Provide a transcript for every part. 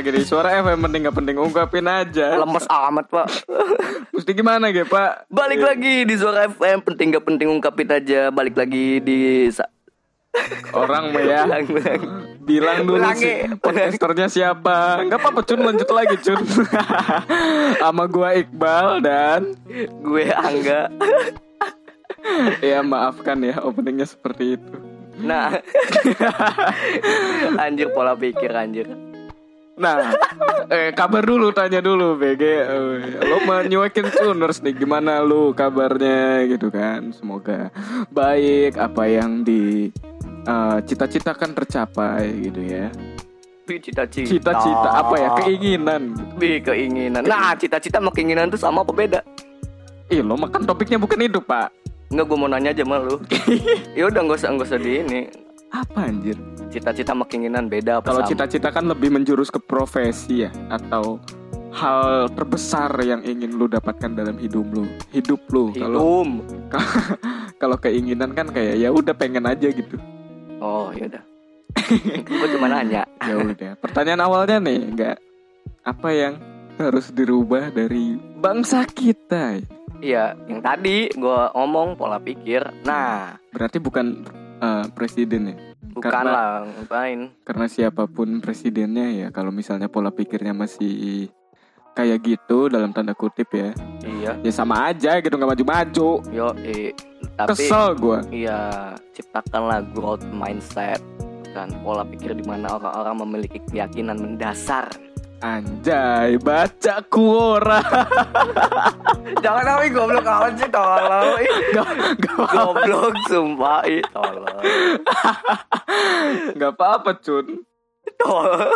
lagi di suara FM penting gak penting ungkapin aja. Lemes amat pak Mesti gimana gitu Pak? Balik lagi di Suara FM Penting gak penting ungkapin aja Balik lagi di sa- Orang mah ya. Ulang, ulang. Bilang dulu sih podcasternya siapa. Gak apa-apa Cun lanjut lagi Cun. Sama gua Iqbal dan Gue Angga ya maafkan ya openingnya seperti itu. Nah Anjir pola pikir anjir Nah, eh, kabar dulu, tanya dulu, BG. Eh, Lo menyuakin tuners nih, gimana lu kabarnya gitu kan? Semoga baik, apa yang di eh, cita-citakan tercapai gitu ya. Cita-cita Cita-cita apa ya? Keinginan. Wih, keinginan Nah cita-cita sama keinginan tuh sama apa beda? Ih, lo makan topiknya bukan itu, Pak. Enggak gue mau nanya aja sama lu Ya udah nggak usah nggak usah di ini Apa anjir? Cita-cita sama keinginan beda apa Kalau cita-cita kan lebih menjurus ke profesi ya atau hal terbesar yang ingin lu dapatkan dalam hidup lu. Hidup lu. Kalau kalau keinginan kan kayak ya udah pengen aja gitu. Oh ya udah Gue cuma nanya ya udah pertanyaan awalnya nih nggak apa yang harus dirubah dari bangsa kita Iya, yang tadi gue ngomong pola pikir. Nah, berarti bukan eh, presiden ya? Bukan Karena- lah, ngapain? karena siapa pun presidennya ya kalau misalnya pola pikirnya masih kayak gitu dalam tanda kutip ya. Iya, ya sama aja gitu nggak maju-maju. Yo, eh, tapi kesel gua. iya ciptakanlah growth mindset dan pola pikir di mana orang-orang memiliki keyakinan mendasar. Anjay baca kuora Jangan tapi goblok amat sih tolong. Goblok sumpah, ih tolong. nggak apa-apa cun Tolong.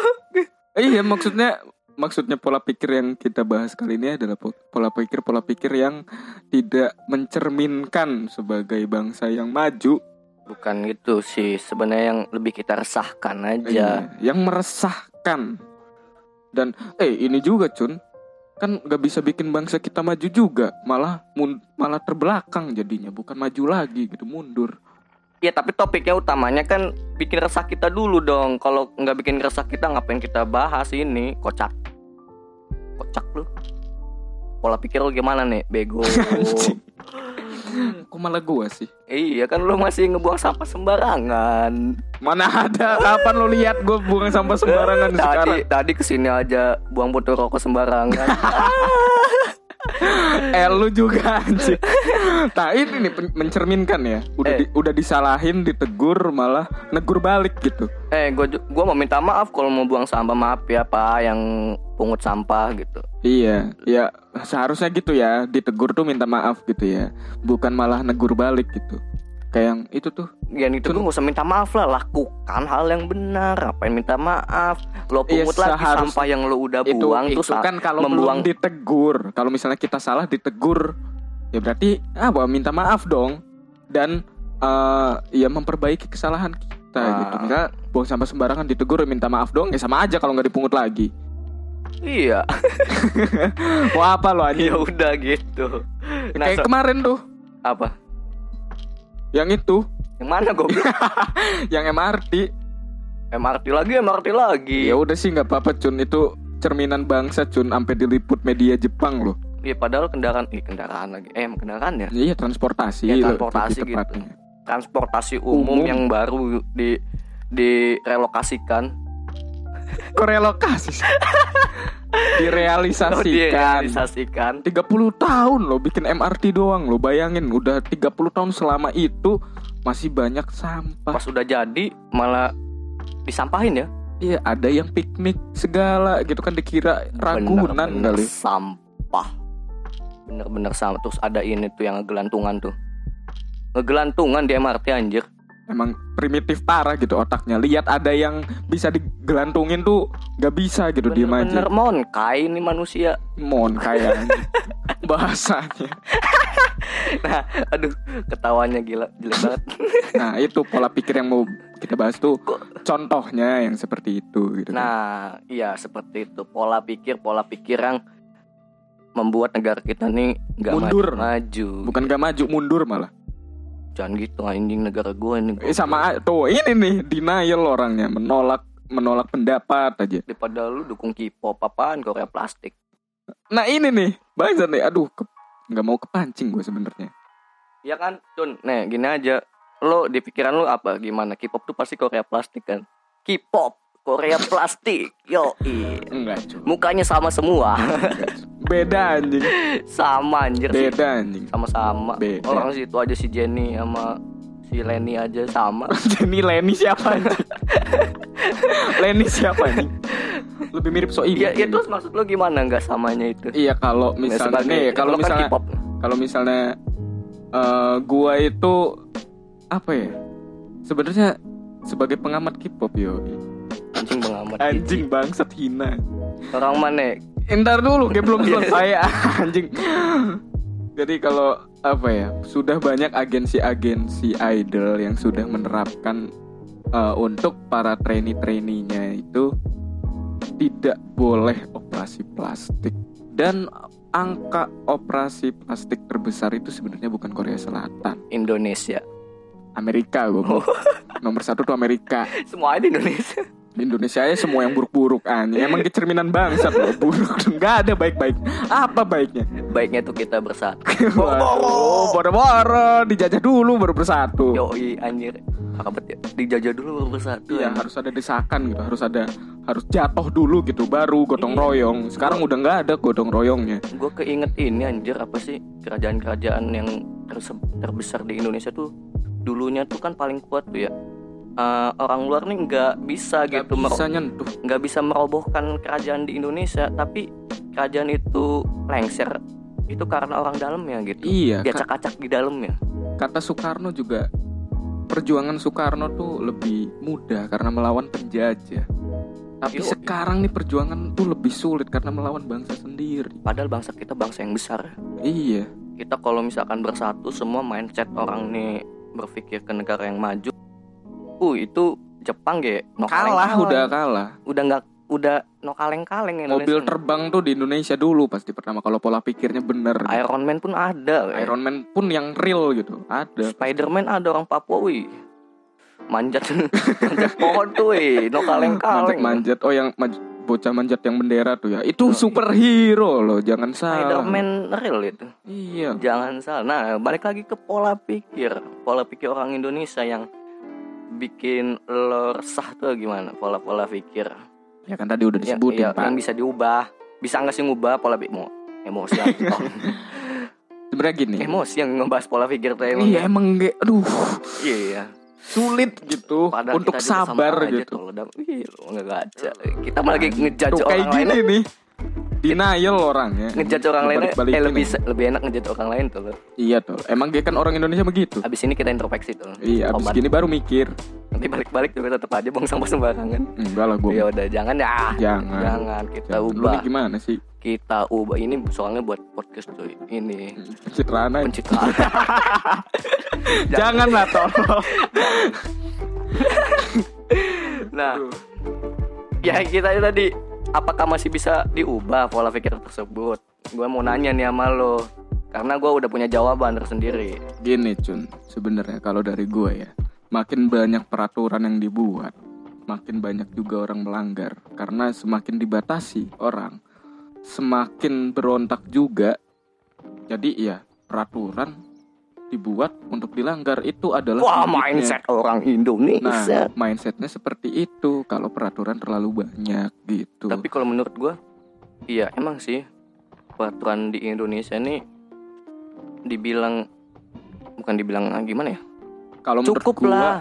Iya maksudnya maksudnya pola pikir yang kita bahas kali ini adalah po- pola pikir pola pikir yang tidak mencerminkan sebagai bangsa yang maju, Bukan gitu sih, sebenarnya yang lebih kita resahkan aja. Iya, yang meresahkan. Dan eh ini juga Cun, kan nggak bisa bikin bangsa kita maju juga, malah mun- malah terbelakang jadinya, bukan maju lagi gitu, mundur. Ya tapi topiknya utamanya kan bikin resah kita dulu dong. Kalau nggak bikin resah kita ngapain kita bahas ini? Kocak. Kocak lu. Pola pikir lu gimana nih, bego? Kok malah gua sih? iya kan lu masih ngebuang sampah sembarangan. Mana ada kapan lo lihat gue buang sampah sembarangan sekarang? Tadi tadi ke sini aja buang botol rokok sembarangan. Eh lu juga anjir. Nah ini nih mencerminkan ya. Udah Eh. di- udah disalahin, ditegur malah negur balik gitu. eh, gua ju- gua mau minta maaf kalau mau buang sampah maaf ya Pak yang pungut sampah gitu. Iya, ya seharusnya gitu ya. Ditegur tuh minta maaf gitu ya. Bukan malah negur balik gitu. Kayak yang itu tuh. Yang itu gak usah minta maaf lah, lakukan hal yang benar. Ngapain minta maaf? Lo Iya, pungut lagi seharus- sampah yang lo udah itu buang itu tuh kan kalau membuang belum ditegur. Kalau misalnya kita salah ditegur, ya berarti apa? Minta maaf dong. Dan eh ya memperbaiki kesalahan kita Ah. gitu. Misal buang sampah sembarangan ditegur minta maaf dong, ya sama aja kalau nggak dipungut lagi. Iya, Wah apa lo anjing? ya udah gitu. Nah, Kayak so- kemarin tuh, apa? Yang itu, Yang mana gue? yang MRT. MRT lagi, MRT lagi. Ya udah sih nggak apa-apa Cun, itu cerminan bangsa Cun, sampai diliput media Jepang loh. Iya, padahal kendaraan, eh kendaraan lagi. Eh, kendaraan ya? Iya transportasi. Ya, loh, transportasi lebih gitu. Transportasi umum, Umum. yang baru di direlokasikan. Kok sih? Oh, Direalisasikan. direalisasikan. 30 tahun loh bikin MRT doang loh. Bayangin udah 30 tahun selama itu masih banyak sampah. Pas udah jadi malah disampahin ya. Iya, ada yang piknik segala gitu kan dikira ragunan kali. sampah bener-bener sampah terus ada ini tuh yang ngegelantungan tuh ngegelantungan di MRT anjir Emang primitif parah gitu otaknya. Lihat ada yang bisa digelantungin tuh gak bisa gitu bener-bener aja. monkai ini manusia Mon kayak bahasanya. nah aduh ketawanya gila jelek banget Nah itu pola pikir yang mau kita bahas tuh contohnya yang seperti itu gitu. kan. nah iya seperti itu pola pikir pola pikir yang membuat negara kita nih nggak Mundur. maju, maju bukan gak maju mundur malah. Jangan gitu anjing negara gue ini Eh, sama tuh ini nih denial orangnya menolak menolak pendapat aja. daripada lu dukung K-pop apaan Korea plastik. Nah ini nih, bangsa nih, aduh, ke- nggak mau kepancing gue sebenarnya. ya kan Cun? Nih gini aja. Lo di pikiran lu apa? Gimana? K-pop tuh pasti Korea plastik kan? K-pop Korea plastik yo Enggak cuy. mukanya sama semua Beda anjing, sama anjir beda anjing. sama-sama Beda. orang situ aja si Jenny sama si Lenny aja sama Jadi Lenny siapa anjing? Lenny siapa anjing? Lebih mirip Soim. Iya, ya terus maksud lo gimana nggak samanya itu? Iya kalau Nggak misalnya nih, kalau kan misalnya kalau misalnya eh, gua itu apa ya? Sebenarnya sebagai pengamat K-pop yo. anjing pengamat Anjing bangsat hina. orang mana Entar dulu, kayak belum selesai anjing. Jadi kalau apa ya, sudah banyak agensi-agensi idol yang sudah menerapkan eh, untuk para trainee-trainee-nya itu tidak boleh operasi plastik dan angka operasi plastik terbesar itu sebenarnya bukan Korea Selatan, Indonesia Amerika gue. Nomor satu tuh Amerika. semua ada di Indonesia Indonesia aja semua yang buruk-buruk anjing. Emang kecerminan bangsat loh, buruk. Nggak ada baik-baik. Apa baiknya? baiknya tuh kita bersatu boro-boro dijajah dulu baru bersatu. yoi anjir Kakak ya dijajah dulu baru bersatu Iya anjing. harus ada desakan gitu, harus ada harus jatuh dulu gitu, baru gotong Iya. royong. Sekarang udah nggak ada gotong royongnya. gue keinget ini anjir apa sih kerajaan-kerajaan yang terbesar di Indonesia tuh dulunya tuh kan paling kuat tuh ya Eh, orang luar nih nggak bisa Nggak gitu bisa nyentuh. nggak bisa merobohkan kerajaan di Indonesia tapi kerajaan itu lengser itu karena orang dalamnya gitu Iya, ka- diacak-acak di dalamnya kata Soekarno juga perjuangan Soekarno tuh lebih mudah karena melawan penjajah. Tapi Yo. sekarang nih perjuangan tuh lebih sulit karena melawan bangsa sendiri. padahal bangsa kita bangsa yang besar Iya. kita kalau misalkan bersatu semua mindset orang nih berpikir ke negara yang maju uh itu Jepang ge no Kalah kaleng-kaleng. udah kalah. udah nggak udah no kaleng-kaleng Mobil Indonesia. terbang tuh di Indonesia dulu pasti pertama kalau pola pikirnya bener. Iron Man pun ada Iron Man pun yang real gitu. Ada. Spider-Man ada orang Papua wih manjat manjat pohon tuh wih no kaleng-kaleng Manjat-manjat. Oh yang maj- bocah manjat yang bendera tuh ya. Itu superhero loh, jangan salah. Spider-Man real itu Iya. Jangan salah. Nah, balik lagi ke pola pikir. Pola pikir orang Indonesia yang bikin lo resah tuh gimana? Pola-pola pikir. Ya kan tadi udah Yang, disebutin, iya, Pak. yang bisa diubah. Bisa nggak sih ngubah pola pikir? Mo- Emosi Sebenarnya gini. emosi yang ngebahas pola pikir tuh emang. Iya emang ge- aduh Iya. sulit gitu Padahal untuk sabar gitu. tuh, udah, Wih, lo nggak gaca. Kita malah lagi ngejudge Tuh kayak orang lain. gini nih. Denial orangnya. Ngejudge orang lain eh, lebih lebih enak ngejudge orang lain tuh. lo. Iya tuh. Emang dia kan orang Indonesia begitu. Abis ini kita introspeksi tuh. Iya, abis Tobat. gini baru mikir. Nanti balik-balik juga tetap aja buang sampah sembarangan. Enggak lah gue. Ya udah jangan ya. Jangan. Jangan kita Lu ubah. nih gimana sih? Kita ubah ini soalnya buat podcast cuy. Ini Pencitraan aja. pencitraan. Jangan lah tolong. nah, ya kita tadi apakah masih bisa diubah pola pikir tersebut? Gue mau nanya nih sama lo. Karena gue udah punya jawaban tersendiri. Gini Cun, sebenarnya kalau dari gue ya, makin banyak peraturan yang dibuat, makin banyak juga orang melanggar. Karena semakin dibatasi orang, semakin berontak juga. Jadi ya peraturan dibuat untuk dilanggar itu adalah Wah, mindset orang Indonesia. Nah, mindsetnya seperti itu. Kalau peraturan terlalu banyak gitu. Tapi kalau menurut gue, iya emang sih peraturan di Indonesia nih dibilang bukan dibilang ah, gimana ya? kalau menurut Cukup gua, lah.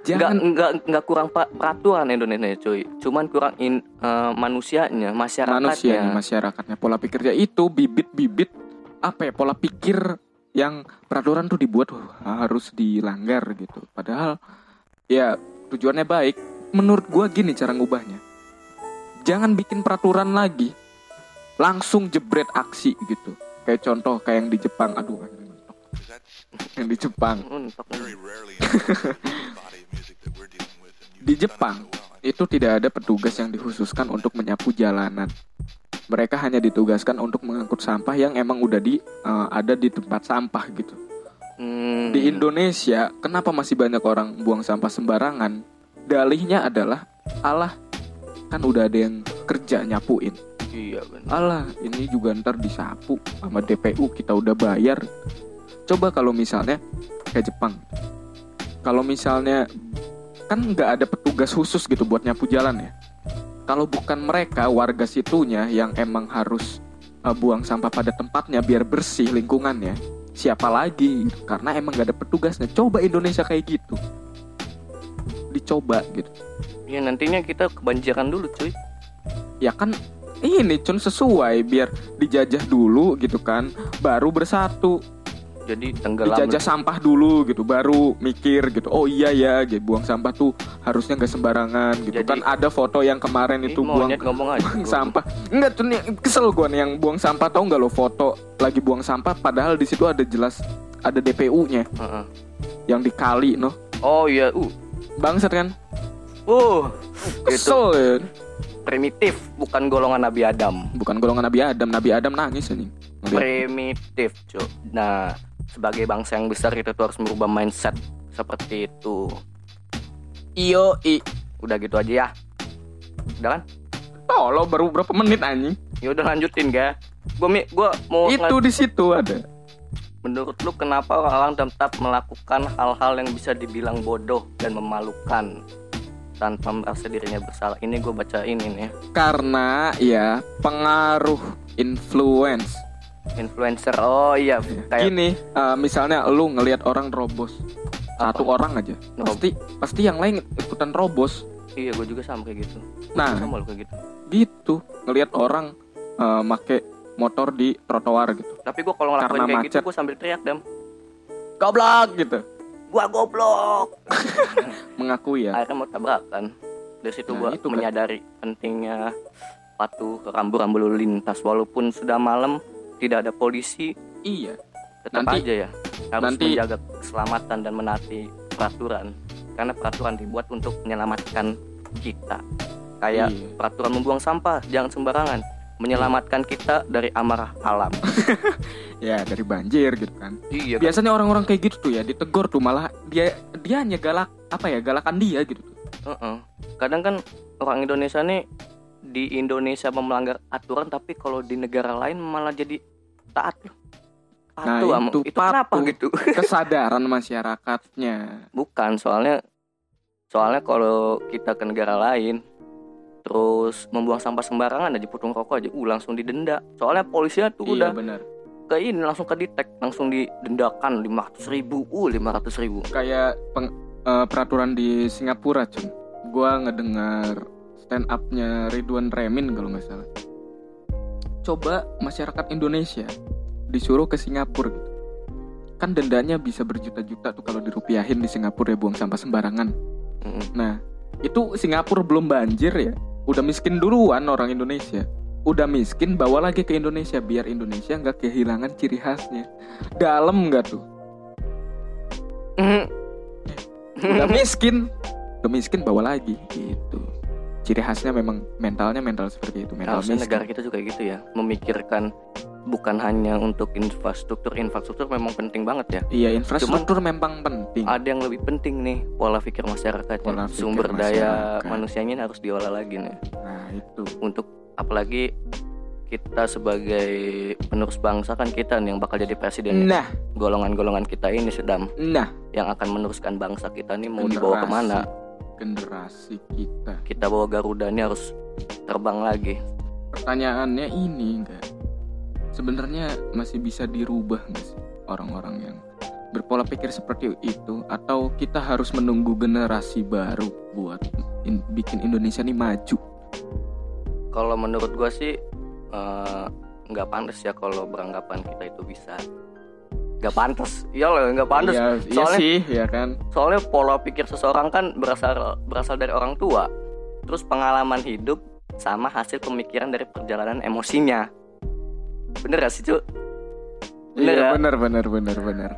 Nggak, jangan nggak, nggak kurang peraturan Indonesia cuy. Cuman kurang in, eh, manusianya, masyarakatnya. manusia nih, masyarakatnya pola pikirnya itu bibit-bibit apa ya pola pikir yang peraturan tuh dibuat harus dilanggar gitu. Padahal ya tujuannya baik. Menurut gua gini cara ngubahnya. Jangan bikin peraturan lagi. Langsung jebret aksi gitu. Kayak contoh kayak yang di Jepang. Aduh yang di Jepang. Di Jepang, itu tidak ada petugas yang dikhususkan untuk menyapu jalanan. Mereka hanya ditugaskan untuk mengangkut sampah yang emang udah di eh, ada di tempat sampah gitu. Hmm, Di Indonesia, kenapa masih banyak orang buang sampah sembarangan? Dalihnya adalah alah kan udah ada yang kerja nyapuin Iya benar. alah ini juga ntar disapu sama DPU kita udah bayar coba kalau misalnya kayak Jepang kalau misalnya kan nggak ada petugas khusus gitu buat nyapu jalan ya kalau bukan mereka warga situnya yang emang harus uh, buang sampah pada tempatnya biar bersih lingkungannya siapa lagi? Karena emang gak ada petugasnya. Coba Indonesia kayak gitu. Dicoba gitu. Iya nantinya kita kebanjiran dulu cuy. ya kan ini cun sesuai biar dijajah dulu gitu kan baru bersatu Jadi tenggelam. dijajah sampah dulu gitu baru mikir gitu oh iya ya gitu buang sampah tuh harusnya nggak sembarangan gitu Jadi- kan ada foto yang kemarin itu buang ngomong aja. buang sampah enggak tuh nih kesel gua nih yang buang sampah tau nggak lo foto lagi buang sampah padahal di situ ada jelas ada DPU-nya Heeh. yang dikali noh Oh iya, uh. bangsat kan Uh, itu kesel ya. primitif, bukan golongan Nabi Adam. bukan golongan Nabi Adam Nabi Adam nangis ini Primitif, cuy. Nah, sebagai bangsa yang besar kita tuh harus merubah mindset seperti itu. iyo i Udah gitu aja ya. Udah kan? oh lo baru berapa menit anjing Ya udah lanjutin ga. Mi- gua mau itu di situ ada Menurut lu kenapa orang tetap melakukan hal-hal yang bisa dibilang bodoh dan memalukan tanpa merasa dirinya bersalah? Ini gue baca ini karena ya pengaruh influence influencer. Oh iya, kayak gini eh, misalnya lu ngelihat orang robos satu orang aja Rob- pasti pasti yang lain ikutan robos iya gue juga sama kayak gitu. nah Sama lu kayak gitu. gitu ngelihat orang eh, make motor di trotoar gitu Tapi gue kalau ngelakuin Karena kayak gitu macet. gue sambil teriak dam. goblok gitu Gua goblok. mengakui ya Akhirnya mau tabrakan. Dari situ Nah, gua itu kan. menyadari pentingnya patuh ke rambu-rambu lalu lintas walaupun sudah malam tidak ada polisi iya. tetap Nanti- aja ya. Harus nanti- menjaga keselamatan dan menaati peraturan. Karena peraturan dibuat untuk menyelamatkan kita. Kayak Iya. peraturan membuang sampah jangan sembarangan. Menyelamatkan kita dari amarah alam. Ya dari banjir gitu kan. Iya kan? biasanya orang-orang kayak gitu tuh ya ditegur tuh malah dia dia hanya galak apa ya galakan dia gitu tuh. Heeh. kadang kan orang Indonesia nih di Indonesia melanggar aturan tapi kalau di negara lain malah jadi taat loh. Nah, patuh itu, itu kenapa patuh. gitu? Kesadaran masyarakatnya. Bukan soalnya soalnya kalau kita ke negara lain terus membuang sampah sembarangan aja putung rokok aja uh langsung didenda. Soalnya polisinya tuh iya udah benar. ke ini langsung ke detect langsung didendakan 500 ribu uh 500 ribu. Kayak peng- eh, peraturan di Singapura cun. Gua ngedengar stand upnya Ridwan Remin kalau nggak salah. Coba masyarakat Indonesia disuruh ke Singapura. Gitu kan dendanya bisa berjuta-juta tuh kalau dirupiahin di Singapura ya buang sampah sembarangan. Nah itu Singapura belum banjir ya. Udah miskin duluan orang Indonesia. Udah miskin bawa lagi ke Indonesia biar Indonesia nggak kehilangan ciri khasnya. Dalam nggak tuh? Udah miskin udah miskin bawa lagi. Gitu ciri khasnya memang mentalnya mental seperti itu mental harusnya miskin negara kita juga gitu ya memikirkan bukan hanya untuk infrastruktur infrastruktur memang penting banget ya. Iya infrastruktur memang penting. ada yang lebih penting nih pola pikir masyarakat Pola pikir sumber daya masyarakat. manusianya ini harus diolah lagi nih. Nah itu. Untuk apalagi kita sebagai penerus bangsa kan kita nih yang bakal jadi presiden nah. Golongan-golongan kita ini sedang nah. yang akan meneruskan bangsa kita nih mau Generasi. dibawa ke mana generasi kita. Kita bawa Garuda ini harus terbang lagi. Pertanyaannya ini enggak sebenarnya masih bisa dirubah nggak sih orang-orang yang berpola pikir seperti itu? Atau kita harus menunggu generasi baru buat in- bikin Indonesia ini maju? Kalau menurut gua sih eh, nggak pantas ya kalau beranggapan kita itu bisa nggak pantas. Iya loh nggak pantas. Iya, iya Soalnya- sih ya kan? soalnya pola pikir seseorang kan berasal berasal dari orang tua. Terus pengalaman hidup sama hasil pemikiran dari perjalanan emosinya. Bener gak sih cu? Bener iya ya? bener bener bener bener.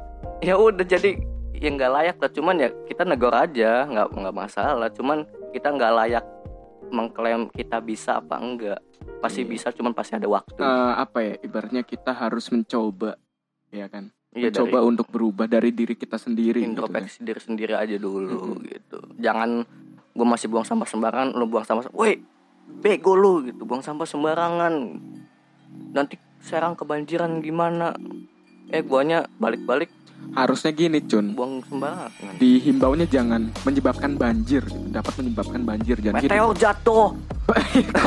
Ya udah jadi ya nggak layak lah. Cuman ya kita negor aja nggak nggak masalah. Cuman kita nggak layak mengklaim kita bisa apa enggak. Pasti Iya. bisa cuman pasti ada waktu. Eh, apa ya ibaratnya kita harus mencoba ya kan iya dari mencoba untuk berubah dari diri kita sendiri gitu kan. introspeksi diri sendiri aja dulu Mm-mm. gitu jangan gue masih buang sampah sembarangan lu buang sampah woi bego lu gitu buang sampah sembarangan nanti serang kebanjiran gimana eh guanya balik-balik Harusnya gini, Cun. buang sembarangan Dihimbaunya jangan menyebabkan banjir, gitu. dapat menyebabkan banjir jangan meteor jatuh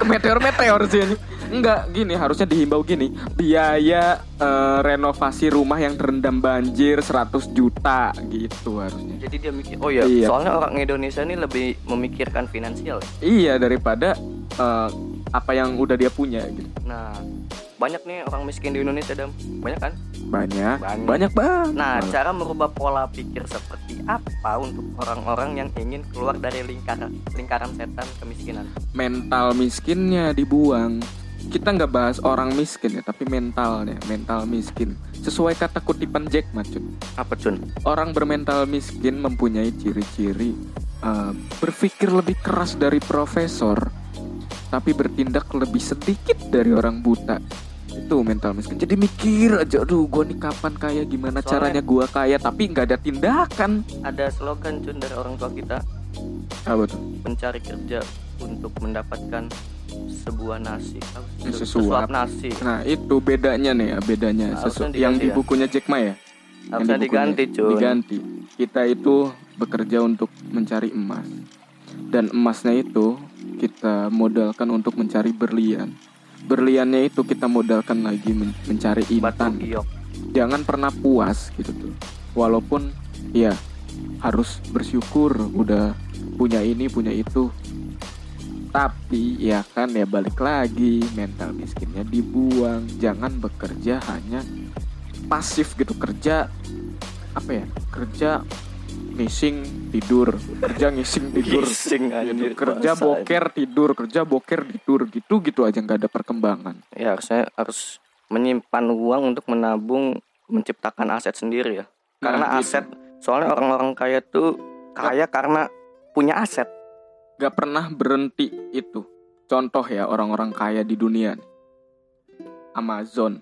Kok meteor-meteor sih? Enggak, gini harusnya dihimbau gini. Biaya eh, renovasi rumah yang terendam banjir 100 juta gitu harusnya. jadi dia mikir oh iya, Iya. soalnya orang Indonesia ini lebih memikirkan finansial ya. Iya daripada eh, apa yang udah dia punya gitu. nah banyak nih orang miskin di Indonesia dam banyak kan Banyak, Banyak. banyak banget. Nah, cara merubah pola pikir seperti apa untuk orang-orang yang ingin keluar dari lingkaran lingkaran setan kemiskinan? mental miskinnya dibuang. Kita nggak bahas orang miskin ya, tapi mentalnya, mental miskin. Sesuai kata kutipan Jack Ma, Cun. Apa cun? Orang bermental miskin mempunyai ciri-ciri eh, berpikir lebih keras dari profesor, tapi bertindak lebih sedikit dari orang buta. Itu mental miskin. Jadi mikir aja, aduh, gua nih kapan kaya, gimana Soalnya- caranya gua kaya, tapi nggak ada tindakan. Ada slogan cun dari orang tua kita Apa tuh? mencari kerja untuk mendapatkan sebuah nasi? Sesuap. nasi. Nah itu bedanya nih ya, bedanya. Harusnya Sesu- yang di ya. bukunya Jack Ma ya. Yang Harusnya di diganti cun. Diganti. Kita itu bekerja untuk mencari emas. Dan emasnya itu kita modalkan untuk mencari berlian. Berliannya itu kita modalkan lagi men- mencari intan. Jangan pernah puas gitu tuh. Walaupun ya harus bersyukur udah punya ini, punya itu. Tapi ya kan ya balik lagi mental miskinnya dibuang. Jangan bekerja hanya pasif gitu kerja apa ya kerja ngising tidur kerja ngising tidur Gising, gitu. kerja boker tidur kerja boker tidur gitu gitu aja nggak ada perkembangan Ya harusnya harus menyimpan uang untuk menabung menciptakan aset sendiri ya. Karena Nah, gitu. aset soalnya orang-orang kaya tuh kaya karena punya aset. Nggak pernah berhenti itu. Contoh ya orang-orang kaya di dunia. Amazon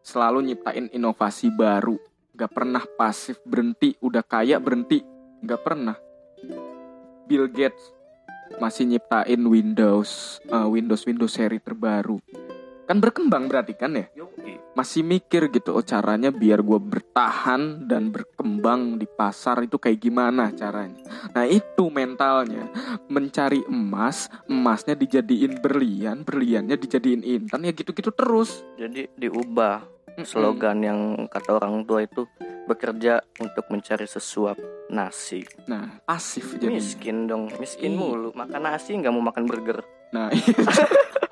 selalu nyiptain inovasi baru. Nggak pernah pasif berhenti udah kaya berhenti. Nggak pernah. Bill Gates masih nyiptain Windows eh, Windows Windows seri terbaru kan berkembang berarti kan ya? Masih mikir gitu oh caranya biar gue bertahan dan berkembang di pasar itu kayak gimana caranya? Nah itu mentalnya. Mencari emas emasnya dijadiin berlian berliannya dijadiin intan ya gitu-gitu terus. Jadi diubah slogan yang kata orang tua itu bekerja untuk mencari sesuap nasi. nah pasif jadi Miskin dong, miskin mulu. Makan nasi nggak mau makan burger. nah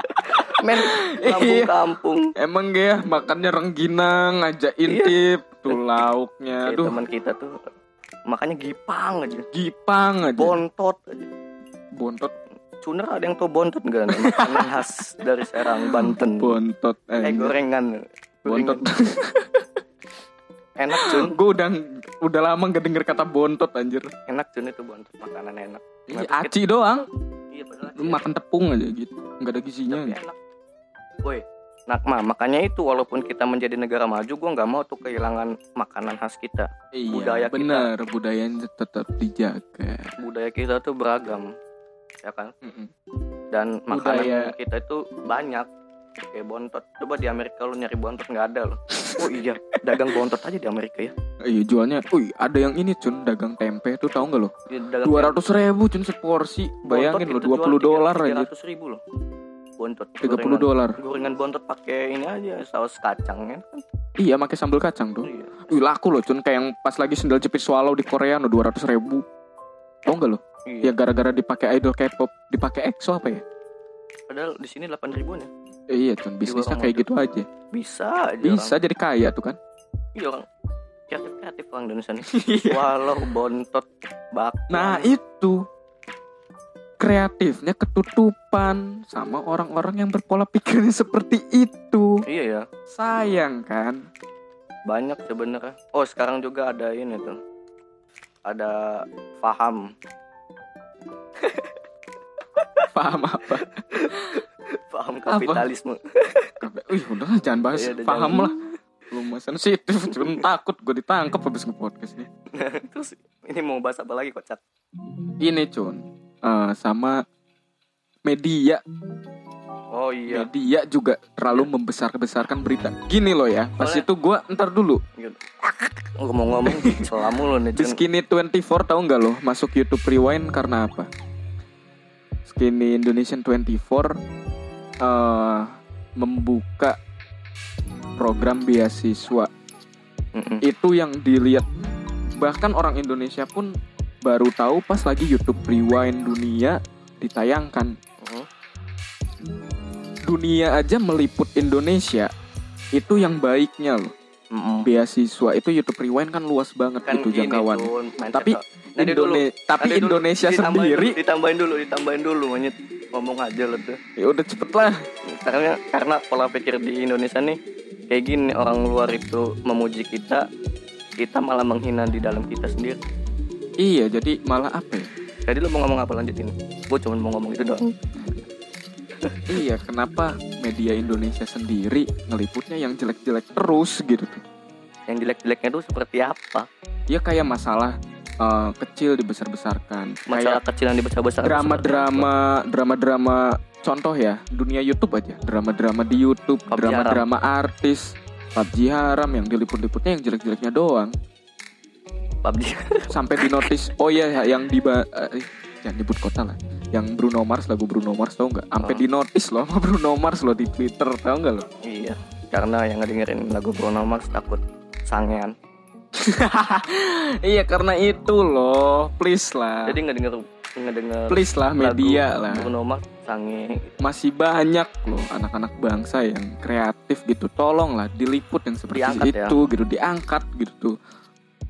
Men, Iya. kampung-kampung. emang ya makannya rengginang aja intip tuh lauknya Kayak teman kita tuh makanya gipang aja. gipang aja Bontot aja. bontot Cuner ada yang tau bontot nih? Makanan khas dari Serang, Banten. bontot Eh gorengan. bontot. Enak cun, gue udah udah lama gak denger kata bontot anjir enak cun itu bontot makanan enak. Kenapa aci doang Iya makan tepung aja gitu nggak ada gizinya tapi enak. Woi, nah ma, makanya itu walaupun kita menjadi negara maju, gua nggak mau tuh kehilangan makanan khas kita. iya budaya kita. bener budayanya tetap dijaga Budaya kita tuh beragam, ya kan? Mm-mm. Dan makanan Budaya- kita itu banyak. Kayak bontot. Coba di Amerika lu nyari bontot nggak ada loh. Oh iya, dagang bontot aja di Amerika ya. iya jualnya wih ada yang ini cun dagang tempe tuh tahu nggak lo dagang dua ratus ribu cun seporsi bayangin lo dua puluh dolar aja Ratus ribu loh. Bontot. tiga puluh dolar Gorengan bontot pakai ini aja saus kacang kan? iya pakai sambal kacang tuh Iya. wih laku loh cun kayak yang pas lagi sendal jepit swallow di Korea no dua ratus ribu tau nggak lo Iya. ya gara-gara dipakai idol K-pop dipakai EXO apa ya Padahal di sini 8 ribuan ya. Eh, iya cun bisnisnya kayak gitu aja Bisa aja bisa jadi kaya tuh kan orang. Iya orang kreatif kreatif orang Indonesia nih. Walau bontot bak. Nah itu kreatifnya ketutupan sama orang-orang yang berpola pikirnya seperti itu. Iya ya, Sayang kan? banyak sebenarnya. Oh sekarang juga ada ini tuh. Ada paham, Paham apa? paham kapitalisme. Wih udah lah, jangan bahas. Udah Paham jangan. lah. Lu mah sensitif, cuma takut gue ditangkap habis nge-podcast ini. Terus ini mau bahas apa lagi kocak? Ini Cun, eh, sama media Oh iya. media juga terlalu membesar-besarkan berita gini loh ya pas Soalnya- itu gua ntar dulu Gitu. Ngomong-ngomong selamu lo nih. di. Skinny 24 tahu nggak lo masuk YouTube Rewind karena apa Skinny Indonesian 24 eh membuka program beasiswa Mm-mm. itu yang dilihat bahkan orang Indonesia pun baru tahu pas lagi YouTube Rewind dunia ditayangkan Mhm. dunia aja meliput Indonesia itu yang baiknya loh Mm-mm. beasiswa itu YouTube Rewind kan luas banget Kan gitu jangkauan tapi lo. Nanti dulu, Indone- tapi nanti dulu. Indonesia Ditambahin sendiri dulu, ditambahin dulu, ditambahin dulu monyet. Ngomong aja lo tuh. ya udah cepet lah Karena karena pola pikir di Indonesia nih kayak gini orang luar itu memuji kita, kita malah menghina di dalam kita sendiri. Iya jadi malah apa ya Jadi lo mau ngomong apa lanjutin? Gue cuma mau ngomong itu doang. iya kenapa media Indonesia sendiri ngeliputnya yang jelek-jelek terus gitu tuh Yang jelek-jeleknya tuh seperti apa? ya kayak masalah eh, kecil dibesar-besarkan Masalah kayak kecil yang dibesar-besar. drama-drama drama-drama contoh ya dunia YouTube aja drama-drama di YouTube drama-drama artis PUBG haram yang diliput-liputnya yang jelek-jeleknya doang PUBG. sampai di notice oh iya yang di jangan nyebut kota lah yang Bruno Mars lagu Bruno Mars tau nggak sampai Oh. di notice loh sama Bruno Mars loh di Twitter tau nggak lo iya. Karena yang ngedengerin lagu Bruno Mars takut sangean. iya karena itu loh please lah Jadi ngedenger ngedenger please lah lagu media lah Bruno Mars sange. masih banyak loh anak-anak bangsa yang kreatif gitu tolonglah diliput yang seperti Diangkat ya. itu gitu diangkat gitu tuh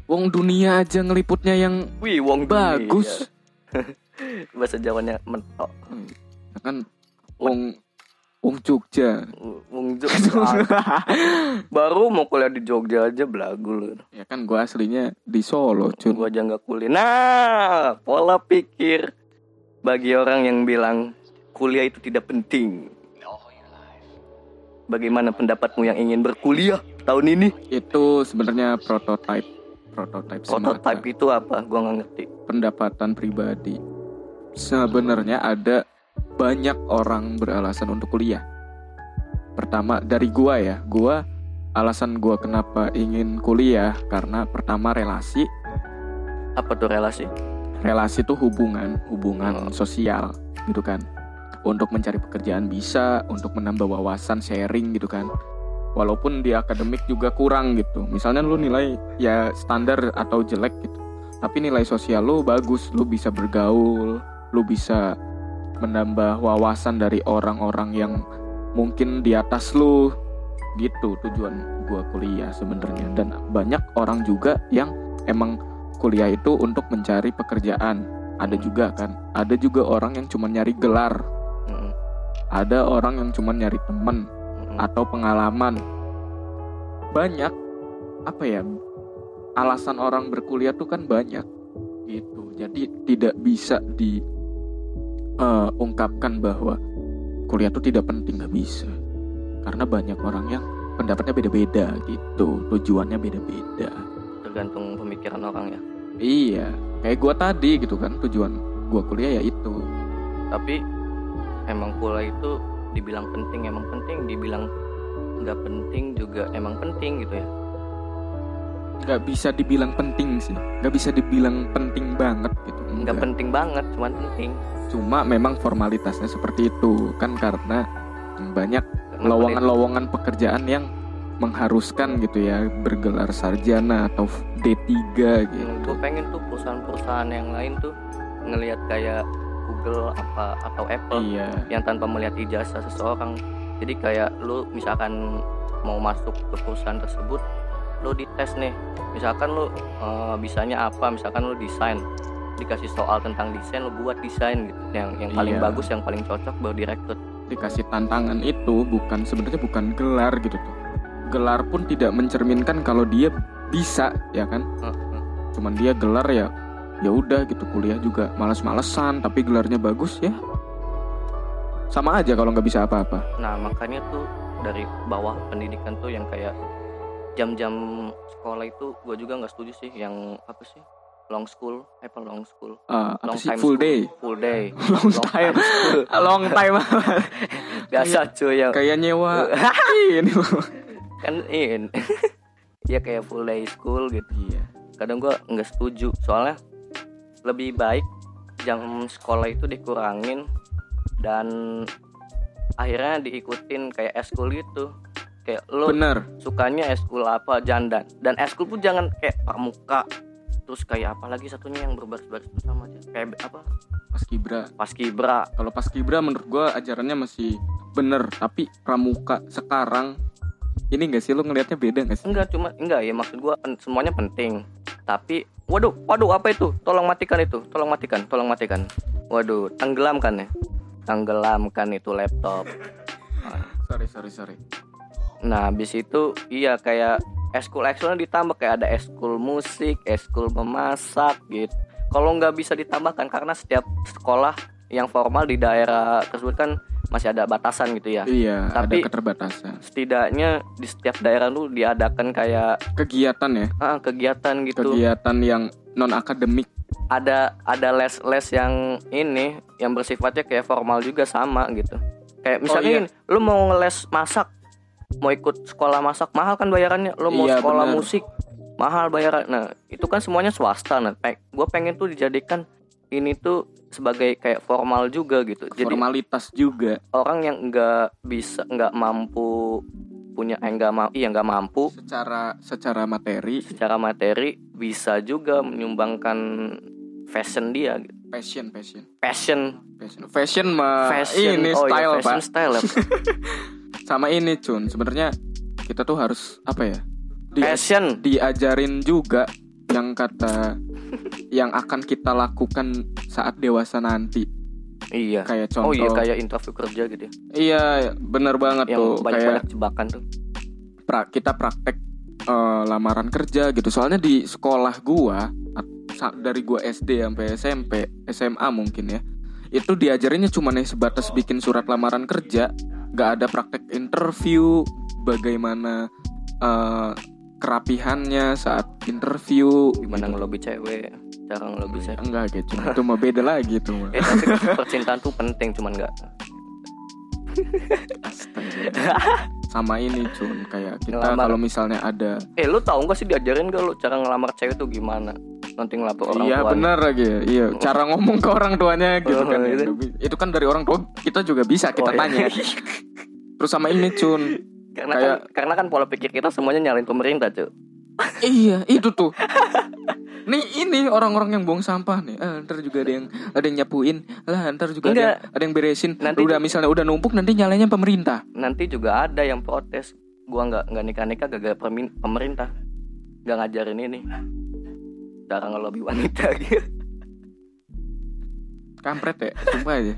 Wong dunia aja ngeliputnya yang Wih, wong dunia. bagus Bahasa Jawanya mentok. Ya kan Wong Wong Jogja Wong Jogja. Baru mau kuliah di Jogja aja belagu lu. ya kan gua aslinya di Solo cuy Gua aja nggak kuliah. Nah, pola pikir bagi orang yang bilang kuliah itu tidak penting. Bagaimana pendapatmu yang ingin berkuliah tahun ini? itu sebenarnya prototype Prototype semata itu apa? Gua nggak ngerti. pendapatan pribadi sebenarnya ada banyak orang beralasan untuk kuliah pertama dari gua ya gua alasan gua kenapa ingin kuliah karena pertama relasi Apa tuh relasi? relasi itu hubungan hubungan Oh. sosial gitu kan untuk mencari pekerjaan bisa untuk menambah wawasan sharing gitu kan walaupun di akademik juga kurang gitu. Misalnya lu nilai ya standar atau jelek gitu. Tapi nilai sosial lu bagus lu bisa bergaul lu bisa menambah wawasan dari orang-orang yang mungkin di atas lu gitu tujuan gua kuliah sebenarnya. Dan banyak orang juga yang emang kuliah itu untuk mencari pekerjaan. Ada juga kan. Ada juga orang yang cuma nyari gelar. Ada orang yang cuma nyari temen. Atau pengalaman. Banyak apa ya alasan orang berkuliah tuh kan banyak gitu. Jadi tidak bisa diungkapkan bahwa kuliah tuh tidak penting nggak bisa. Karena banyak orang yang pendapatnya beda-beda gitu. Tujuannya beda-beda. Tergantung pemikiran orang ya. iya kayak gua tadi gitu kan. Tujuan gua kuliah ya itu. Tapi emang kuliah itu dibilang penting emang penting dibilang nggak penting juga emang penting gitu ya. Nggak bisa dibilang penting sih nggak bisa dibilang penting banget gitu. Nggak penting banget cuman penting. Cuma memang formalitasnya seperti itu kan karena banyak lowongan-lowongan pekerjaan yang mengharuskan gitu ya bergelar sarjana atau D3 gitu. Gue pengen tuh perusahaan-perusahaan yang lain tuh ngelihat kayak Google apa atau Apple iya. yang tanpa melihat ijazah seseorang. Jadi kayak lu misalkan mau masuk ke perusahaan tersebut lu dites nih. Misalkan lu eh, bisanya apa misalkan lu desain. Dikasih soal tentang desain lu buat desain gitu. Yang yang paling Iya. bagus yang paling cocok baru direkrut. Dikasih tantangan itu bukan sebenarnya bukan gelar gitu tuh. Gelar pun tidak mencerminkan kalau dia bisa ya kan? Heeh. cuman dia gelar ya ya udah gitu kuliah juga malas-malesan tapi gelarnya bagus ya. Sama aja kalau nggak bisa apa-apa. Nah makanya tuh dari bawah pendidikan tuh yang kayak jam-jam sekolah itu gue juga nggak setuju sih yang apa sih? Long school apa long school? Apa long sih? time full school. day. Full day. Long time. school. long time. Biasa cuy yang kayak nyewa. Ini kan in ya kayak full day school gitu. Iya. Kadang gua nggak setuju soalnya lebih baik jam sekolah itu dikurangin dan akhirnya diikutin kayak eskul gitu. Kayak lo bener. sukanya eskul apa jandan dan eskul pun jangan kayak pramuka. Terus kayak apa lagi satunya yang berbaris-baris sama aja? Kayak apa? Pas kibra. Paskibra kalau pas kibra menurut gua ajarannya masih bener tapi pramuka sekarang ini gak sih? Lu ngelihatnya beda gak sih? Enggak cuma enggak ya maksud gua pen- semuanya penting. Tapi waduh waduh apa itu? Tolong matikan itu tolong matikan tolong matikan. Waduh tenggelamkan ya? Tenggelamkan itu laptop. Sorry sorry sorry. Nah habis itu iya kayak eskul ekskulnya ditambah kayak ada eskul musik eskul memasak gitu. Kalau nggak bisa ditambahkan karena setiap sekolah yang formal di daerah tersebut kan masih ada batasan gitu ya iya Tapi- ada keterbatasan setidaknya di setiap daerah tuh diadakan kayak kegiatan ya ah, kegiatan gitu kegiatan yang non akademik ada ada les-les yang ini yang bersifatnya kayak formal juga sama gitu. Kayak misalnya iya. gini, lu mau ngeles masak, mau ikut sekolah masak mahal kan bayarannya. Lu mau Iya, sekolah bener. musik mahal bayaran. Nah, itu kan semuanya swasta. Nah, gue pengen tuh dijadikan ini tuh sebagai kayak formal juga gitu. Jadi formalitas juga. orang yang nggak bisa nggak mampu punya eh nggak mau iya nggak mampu secara secara materi. secara materi bisa juga menyumbangkan fashion dia gitu. passion passion. Passion. Fashion fashion mah fashion. ini oh, style iya, fashion pak style ya. sama ini cun. Sebenarnya kita tuh harus apa ya Di- fashion diajarin juga yang kata yang akan kita lakukan saat dewasa nanti. Iya. Kayak oh contoh. iya kayak interview kerja gitu ya? Iya bener banget yang tuh. banyak kayak banyak jebakan tuh. pra- kita praktek eh, lamaran kerja gitu. Soalnya di sekolah gua dari gua SD sampai SMP SMA mungkin ya itu diajarinnya cuma nih sebatas bikin surat lamaran kerja. Nggak ada praktek interview bagaimana eh, kerapihannya saat interview gimana gitu. ngelobi cewek cara ngelobi cewek enggak cuma itu mah beda lagi tuh mah. eh tapi percintaan tuh penting cuman nggak Astaga. sama ini cun kayak kita kalau misalnya ada eh lu tahu nggak sih diajarin gak lu cara ngelamar cewek tuh gimana nanti ngelapor orang iya tuanya. benar lagi iya cara ngomong ke orang tuanya gitu Oh, kan ya. itu. itu kan dari orang tua kita juga bisa kita Oh, iya. tanya terus sama ini cun karena Kayak- kan karena kan pola pikir kita semuanya nyalain pemerintah cuy iya itu tuh. Nih ini orang-orang yang buang sampah nih. Ah, ntar juga ada yang ada yang nyapuin. Lah ntar juga ada yang, ada yang beresin. Nanti udah misalnya udah numpuk nanti nyalanya pemerintah. Nanti juga ada yang protes. Gua nggak nggak nikah nikah gara-gara permin- pemerintah. Nggak ngajarin ini. Cara ngelobi wanita gitu. Kampret ya sumpah aja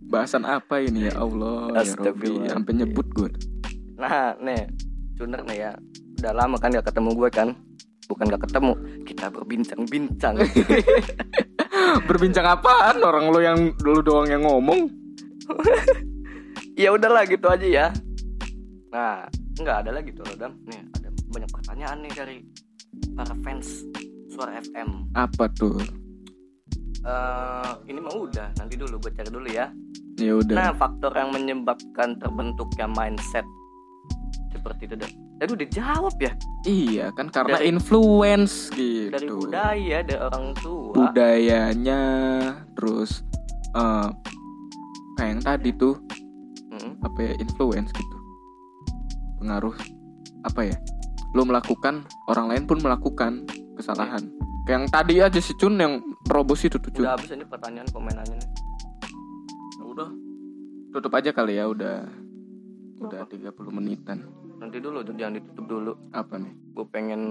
bahasan apa ini ya Allah ya Astagfirullah. sampai nyebut gue nah nih. Cuner nih ya. Udah lama kan gak ketemu gue kan? Bukan gak ketemu kita berbincang-bincang. Berbincang apaan? Orang lu yang dulu doang yang ngomong. Ya udahlah gitu aja ya. Nah nggak ada lagi tuh Dam nih ada banyak pertanyaan nih dari para fans suara FM apa tuh? Eh ini mah udah. Nanti dulu gue cari dulu ya. Ya udah. Nah faktor yang menyebabkan terbentuknya mindset seperti itu Tadi udah jawab ya Iya kan karena Dari- influence gitu. dari budaya dari orang tua Budayanya terus eh kayak yang tadi tuh Mm. apa ya influence gitu. Pengaruh apa ya? Lo melakukan orang lain pun melakukan kesalahan. Kayak yang tadi aja si Cun yang robos itu tuh Cun. udah habis ini pertanyaan komenannya nih udah. Tutup aja kali ya udah udah 30 menitan. nanti dulu jangan ditutup dulu Apa nih? gue pengen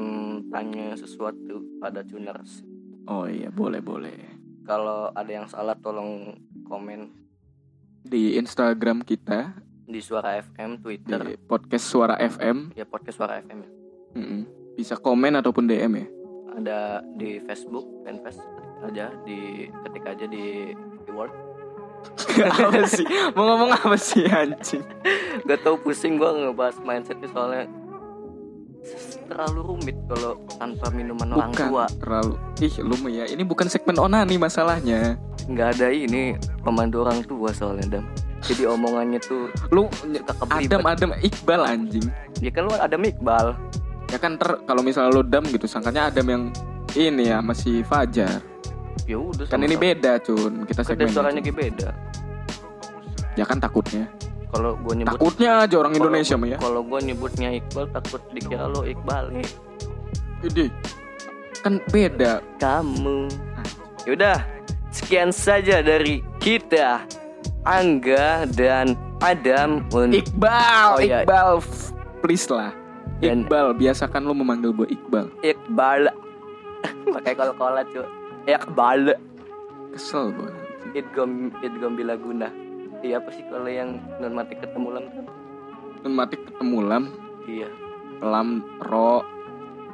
tanya sesuatu pada tuners Oh iya, boleh boleh. kalau ada yang salah tolong komen Di Instagram kita di suara FM Twitter di podcast Suara FM ya podcast suara FM ya Mm-mm. Bisa komen ataupun DM ya. ada di Facebook fanpage aja di ketik aja di keyword apa sih? Mau ngomong apa sih anjing? gak tau pusing gue ngebahas mindset nih soalnya terlalu rumit kalau tanpa minuman orang bukan tua. terlalu ih lu ya ini bukan segmen onani masalahnya Nggak ada ini pemandu orang tua soalnya dam. Jadi omongannya tuh lu. Adam Adam Iqbal anjing Ya kan lu ada Iqbal. ya kan ter kalau misalnya lu dam gitu sangkanya Adam yang ini ya masih Fajar Ya udah kan ini beda cun kita Kan segmen suaranya kayak beda. ya kan takutnya Kalau gua nyebut takutnya aja orang kalau Indonesia mah ya Kalau gua nyebutnya Iqbal takut dikira lo Iqbal. Ide. kan beda kamu. Yaudah, sekian saja dari kita Angga dan Adam untuk Iqbal Oh, iya. Iqbal please lah Dan- Iqbal biasakan lu memanggil gue Iqbal Iqbal. Pakai kol-kola cuy. Iqbal. kesel gue Idgom Idgom bila guna. Iya apa sih kalau yang non mati ketemu lam? Matik ketemu lam Iya. lam ro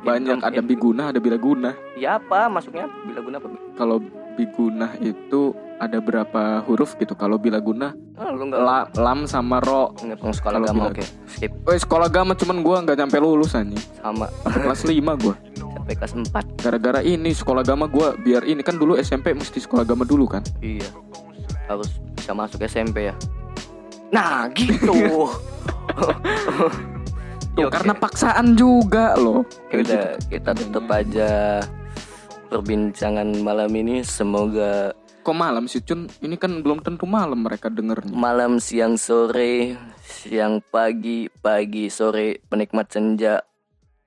banyak ada idgom. biguna ada bilaguna Iya apa masuknya bila guna apa? kalau biguna itu ada berapa huruf gitu kalau bilaguna Ah, lu enggak la, lam sama ro ngitung sekolah agama bila- oke. Skip Eh sekolah agama cuman gua nggak nyampe lulus anjing sama kelas 5 gua sampai kelas 4. gara-gara ini sekolah agama gua biar ini kan dulu SMP mesti sekolah agama dulu kan Iya. Harus bisa masuk SMP ya. Nah, gitu. Tuh, Oke. karena paksaan juga loh Ya udah kita tutup aja perbincangan malam ini semoga kok malam sih Cun ini kan belum tentu malam mereka dengernya malam siang sore siang pagi pagi sore penikmat senja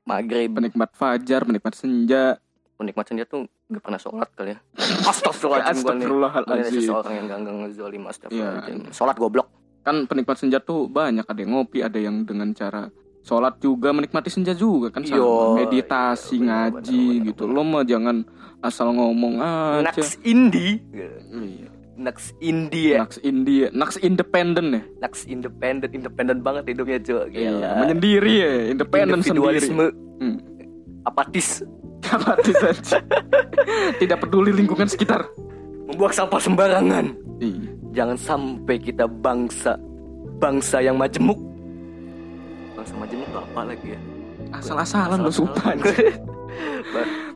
maghrib. Penikmat fajar penikmat senja. Penikmat senja tuh nggak pernah sholat kali ya. Astagfirullahaladzim gua nih. Astagfirullahaladzim. Seseorang yang gak ngezolim Iya. astagfirullahaladzim sholat goblok. Kan penikmat senja tuh banyak ada yang ngopi ada yang dengan cara sholat juga menikmati senja juga kan sama. Yo, meditasi iya, ngaji benar, benar, gitu. benar. lo mah jangan asal ngomong aja. Naks indie Iya. Naks indie ya Naks India. Naks independen ya? Naks independen independen banget hidupnya cuy Iya, menyendiri ya independen sendiri. Individualisme. Hmm. apatis. Apatis aja. tidak peduli lingkungan sekitar. Membuang sampah sembarangan. Iya. jangan sampai kita bangsa bangsa yang majemuk. Bangsa majemuk apa lagi ya? Asal-asalan lo sumpah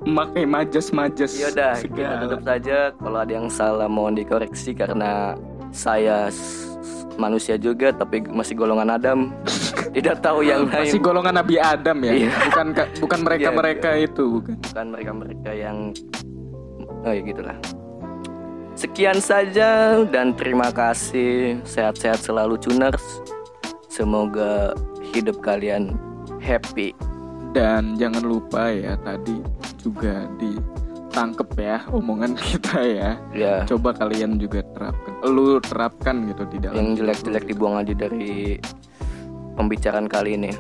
Makai majas-majas ya udah kita tutup saja. Kalau ada yang salah mohon dikoreksi karena saya manusia juga tapi masih golongan Adam. Tidak tahu yang Masih lain. golongan Nabi Adam ya? Iya. bukan ka- bukan mereka Iya, mereka itu bukan. Bukan mereka mereka yang oh ya gitulah. Sekian saja dan terima kasih. Sehat-sehat selalu tuners. Semoga hidup kalian happy Dan jangan lupa ya tadi juga ditangkep ya omongan kita ya. ya Coba kalian juga terapkan. Lu terapkan gitu di dalam. yang jelek-jelek dibuang aja dari pembicaraan kali ini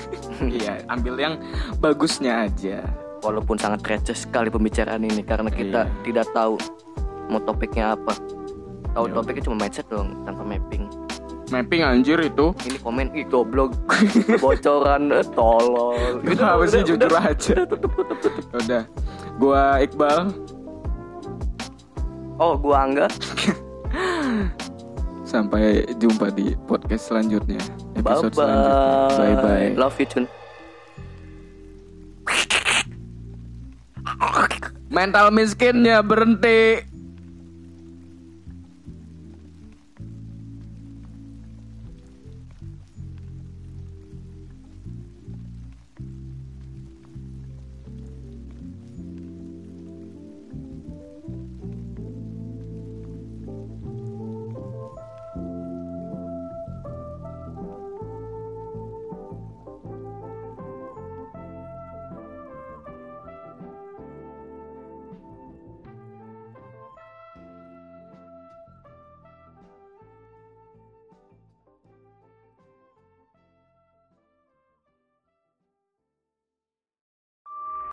Iya, ambil yang bagusnya aja. walaupun sangat receh sekali pembicaraan ini karena kita Iya. tidak tahu mau topiknya apa tahu Ya topiknya cuma mindset dong tanpa mapping Mapping anjir itu. ini komen ih goblok bocoran eh, tolol Itu apa sih jujur aja. Udah. Gua Iqbal oh gua angga sampai jumpa di podcast selanjutnya. bye Episode bye selanjutnya. Bye bye. love you Cun Mental miskinnya berhenti.